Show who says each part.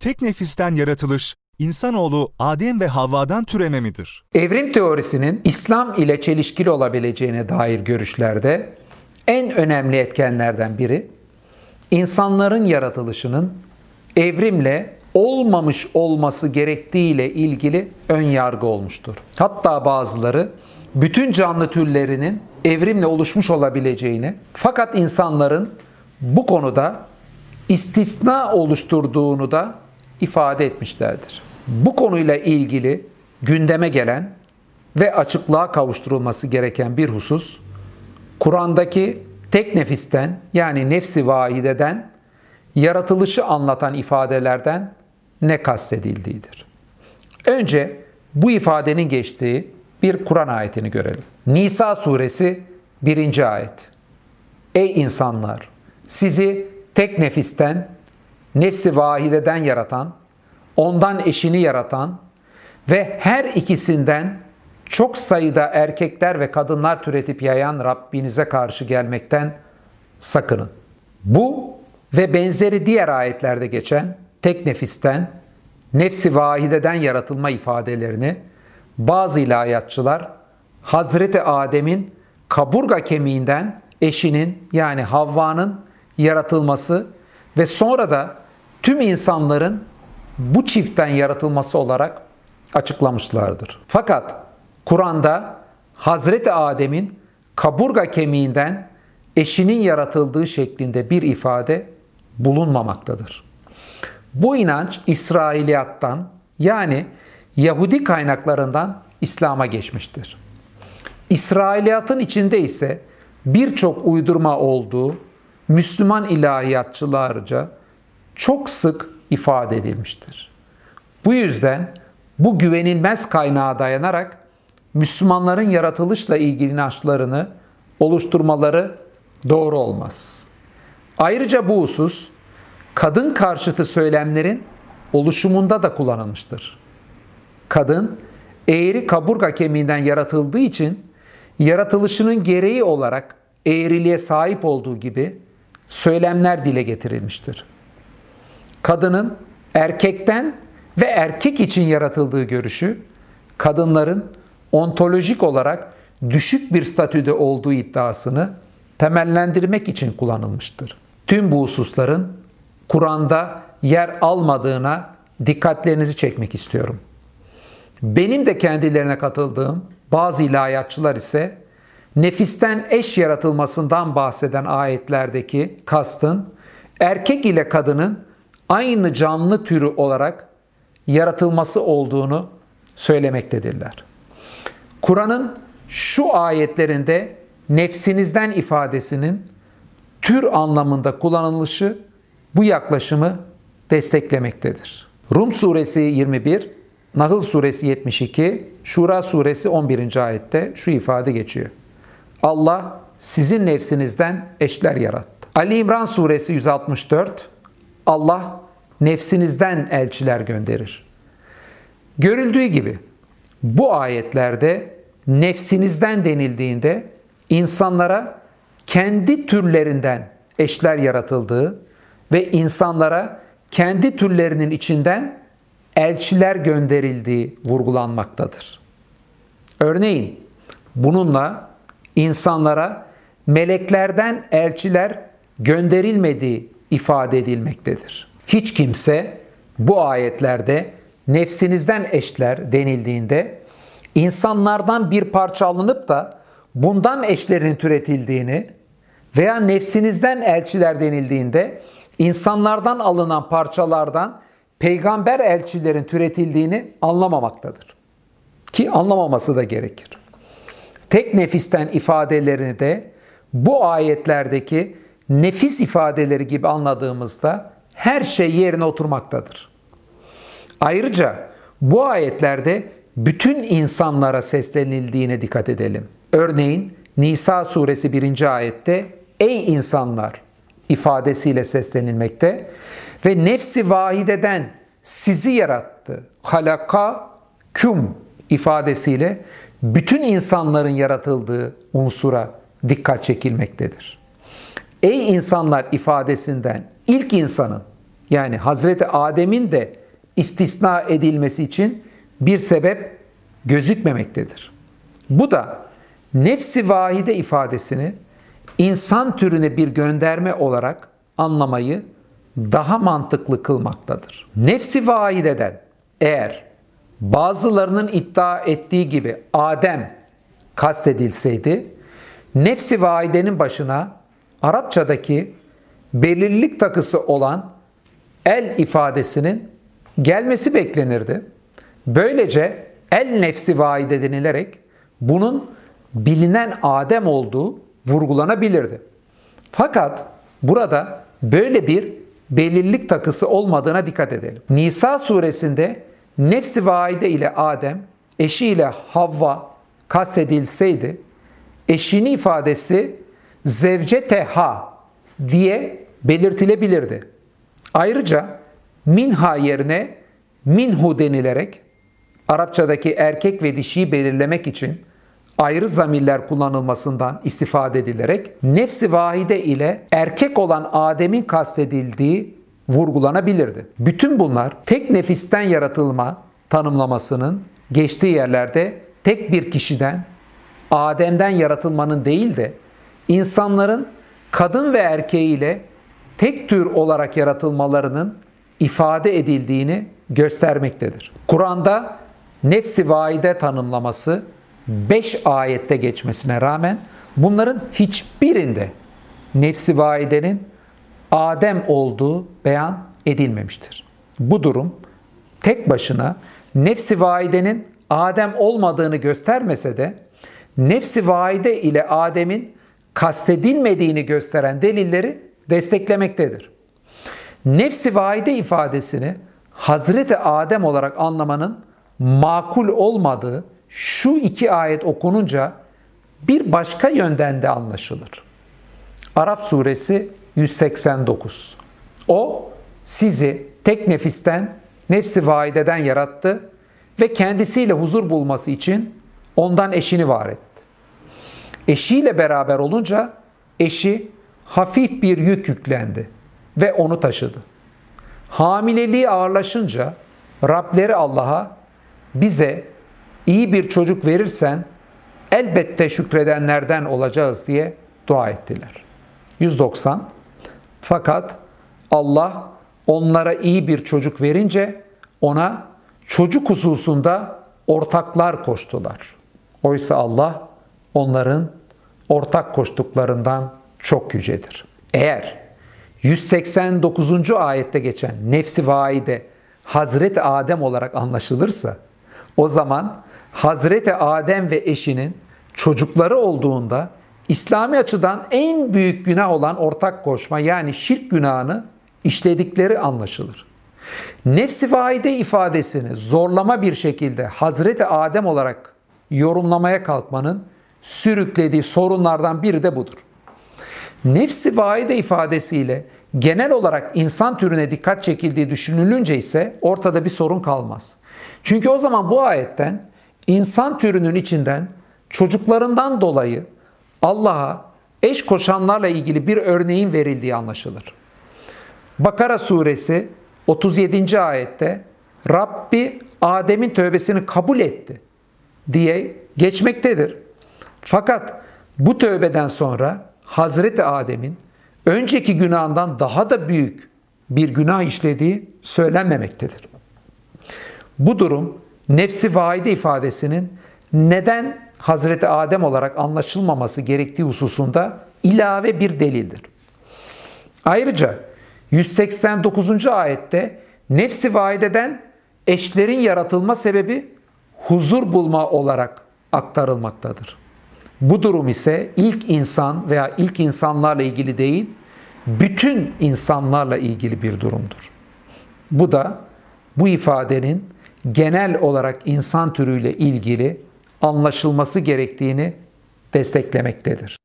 Speaker 1: Tek nefisten yaratılış, insanoğlu Adem ve Havva'dan türeme midir?
Speaker 2: Evrim teorisinin İslam ile çelişkili olabileceğine dair görüşlerde en önemli etkenlerden biri insanların yaratılışının evrimle olmamış olması gerektiğiyle ilgili ön yargı olmuştur. Hatta bazıları bütün canlı türlerinin evrimle oluşmuş olabileceğini fakat insanların bu konuda istisna oluşturduğunu da ifade etmişlerdir. Bu konuyla ilgili gündeme gelen ve açıklığa kavuşturulması gereken bir husus Kur'an'daki tek nefisten yani nefsi vahideden yaratılışı anlatan ifadelerden ne kastedildiğidir. Önce bu ifadenin geçtiği bir Kur'an ayetini görelim. Nisa suresi 1. ayet. Ey insanlar! Sizi tek nefisten, nefsi vahideden yaratan, ondan eşini yaratan ve her ikisinden çok sayıda erkekler ve kadınlar türetip yayan Rabbinize karşı gelmekten sakının. Bu ve benzeri diğer ayetlerde geçen tek nefisten, nefsi vahideden yaratılma ifadelerini bazı ilahiyatçılar Hazreti Adem'in kaburga kemiğinden eşinin yani Havva'nın yaratılması ve sonra da tüm insanların bu çiftten yaratılması olarak açıklamışlardır. Fakat Kur'an'da Hazreti Adem'in kaburga kemiğinden eşinin yaratıldığı şeklinde bir ifade bulunmamaktadır. Bu inanç İsrailiyattan yani Yahudi kaynaklarından İslam'a geçmiştir. İsrailiyatın içinde ise birçok uydurma olduğu Müslüman ilahiyatçılarca çok sık ifade edilmiştir. Bu yüzden bu güvenilmez kaynağa dayanarak Müslümanların yaratılışla ilgili inançlarını oluşturmaları doğru olmaz. Ayrıca bu husus kadın karşıtı söylemlerin oluşumunda da kullanılmıştır. Kadın eğri kaburga kemiğinden yaratıldığı için yaratılışının gereği olarak eğriliğe sahip olduğu gibi söylemler dile getirilmiştir. Kadının erkekten ve erkek için yaratıldığı görüşü kadınların ontolojik olarak düşük bir statüde olduğu iddiasını temellendirmek için kullanılmıştır. Tüm bu hususların Kur'an'da yer almadığına dikkatlerinizi çekmek istiyorum. Benim de kendilerine katıldığım bazı ilahiyatçılar ise nefisten eş yaratılmasından bahseden ayetlerdeki kastın erkek ile kadının aynı canlı türü olarak yaratılması olduğunu söylemektedirler. Kur'an'ın şu ayetlerinde nefsinizden ifadesinin tür anlamında kullanılışı bu yaklaşımı desteklemektedir. Rum suresi 21, Nahl suresi 72, Şura suresi 11. ayette şu ifade geçiyor. Allah sizin nefsinizden eşler yarattı. Ali İmran suresi 164, Allah nefsinizden elçiler gönderir. Görüldüğü gibi bu ayetlerde nefsinizden denildiğinde insanlara kendi türlerinden eşler yaratıldığı ve insanlara kendi türlerinin içinden elçiler gönderildiği vurgulanmaktadır. Örneğin bununla insanlara meleklerden elçiler gönderilmediği ifade edilmektedir. Hiç kimse bu ayetlerde nefsinizden eşler denildiğinde insanlardan bir parça alınıp da bundan eşlerin türetildiğini veya nefsinizden elçiler denildiğinde insanlardan alınan parçalardan peygamber elçilerin türetildiğini anlamamaktadır. Ki anlamaması da gerekir. Tek nefisten ifadelerini de bu ayetlerdeki nefis ifadeleri gibi anladığımızda her şey yerine oturmaktadır. Ayrıca bu ayetlerde bütün insanlara seslenildiğine dikkat edelim. Örneğin Nisa suresi 1. ayette ey insanlar ifadesiyle seslenilmekte ve nefsi vahideden sizi yarattı. Halaka küm ifadesiyle bütün insanların yaratıldığı unsura dikkat çekilmektedir. Ey insanlar ifadesinden ilk insanın yani Hazreti Adem'in de istisna edilmesi için bir sebep gözükmemektedir. Bu da nefsi vahide ifadesini insan türüne bir gönderme olarak anlamayı daha mantıklı kılmaktadır. Nefsi vahideden eğer bazılarının iddia ettiği gibi Adem kastedilseydi, nefsi vahidenin başına Arapçadaki belirlilik takısı olan el ifadesinin gelmesi beklenirdi. Böylece el nefsi vahide denilerek bunun bilinen Adem olduğu vurgulanabilirdi. Fakat burada böyle bir belirlilik takısı olmadığına dikkat edelim. Nisa suresinde nefsi vaide ile Adem, eşiyle Havva kastedilseydi, eşini ifadesi zevceteha diye belirtilebilirdi. Ayrıca minha yerine minhu denilerek Arapçadaki erkek ve dişiyi belirlemek için ayrı zamirler kullanılmasından istifade edilerek nefsi vahide ile erkek olan Adem'in kastedildiği vurgulanabilirdi. Bütün bunlar tek nefisten yaratılma tanımlamasının geçtiği yerlerde tek bir kişiden Adem'den yaratılmanın değil de insanların kadın ve erkeğiyle tek tür olarak yaratılmalarının ifade edildiğini göstermektedir. Kur'an'da nefsi vaide tanımlaması 5 ayette geçmesine rağmen bunların hiçbirinde nefsi vaidenin Adem olduğu beyan edilmemiştir. Bu durum tek başına nefsi vaidenin Adem olmadığını göstermese de nefsi vaide ile Adem'in kastedilmediğini gösteren delilleri desteklemektedir. Nefsi vaide ifadesini Hazreti Adem olarak anlamanın makul olmadığı şu iki ayet okununca bir başka yönden de anlaşılır. Arap suresi 189. O sizi tek nefisten, nefsi vaideden yarattı ve kendisiyle huzur bulması için ondan eşini var etti. Eşiyle beraber olunca eşi hafif bir yük yüklendi ve onu taşıdı. Hamileliği ağırlaşınca Rableri Allah'a bize iyi bir çocuk verirsen elbette şükredenlerden olacağız diye dua ettiler. 190 Fakat Allah onlara iyi bir çocuk verince ona çocuk hususunda ortaklar koştular. Oysa Allah onların ortak koştuklarından çok yücedir. Eğer 189. ayette geçen nefsi vaide Hazreti Adem olarak anlaşılırsa o zaman Hazreti Adem ve eşinin çocukları olduğunda İslami açıdan en büyük günah olan ortak koşma yani şirk günahını işledikleri anlaşılır. Nefsi vaide ifadesini zorlama bir şekilde Hazreti Adem olarak yorumlamaya kalkmanın sürüklediği sorunlardan biri de budur. Nefsi vaide ifadesiyle genel olarak insan türüne dikkat çekildiği düşünülünce ise ortada bir sorun kalmaz. Çünkü o zaman bu ayetten insan türünün içinden çocuklarından dolayı Allah'a eş koşanlarla ilgili bir örneğin verildiği anlaşılır. Bakara suresi 37. ayette Rabbi Adem'in tövbesini kabul etti diye geçmektedir. Fakat bu tövbeden sonra Hazreti Adem'in önceki günahından daha da büyük bir günah işlediği söylenmemektedir. Bu durum nefsi vaide ifadesinin neden Hazreti Adem olarak anlaşılmaması gerektiği hususunda ilave bir delildir. Ayrıca 189. ayette nefsi vaideden eşlerin yaratılma sebebi huzur bulma olarak aktarılmaktadır. Bu durum ise ilk insan veya ilk insanlarla ilgili değil, bütün insanlarla ilgili bir durumdur. Bu da bu ifadenin genel olarak insan türüyle ilgili anlaşılması gerektiğini desteklemektedir.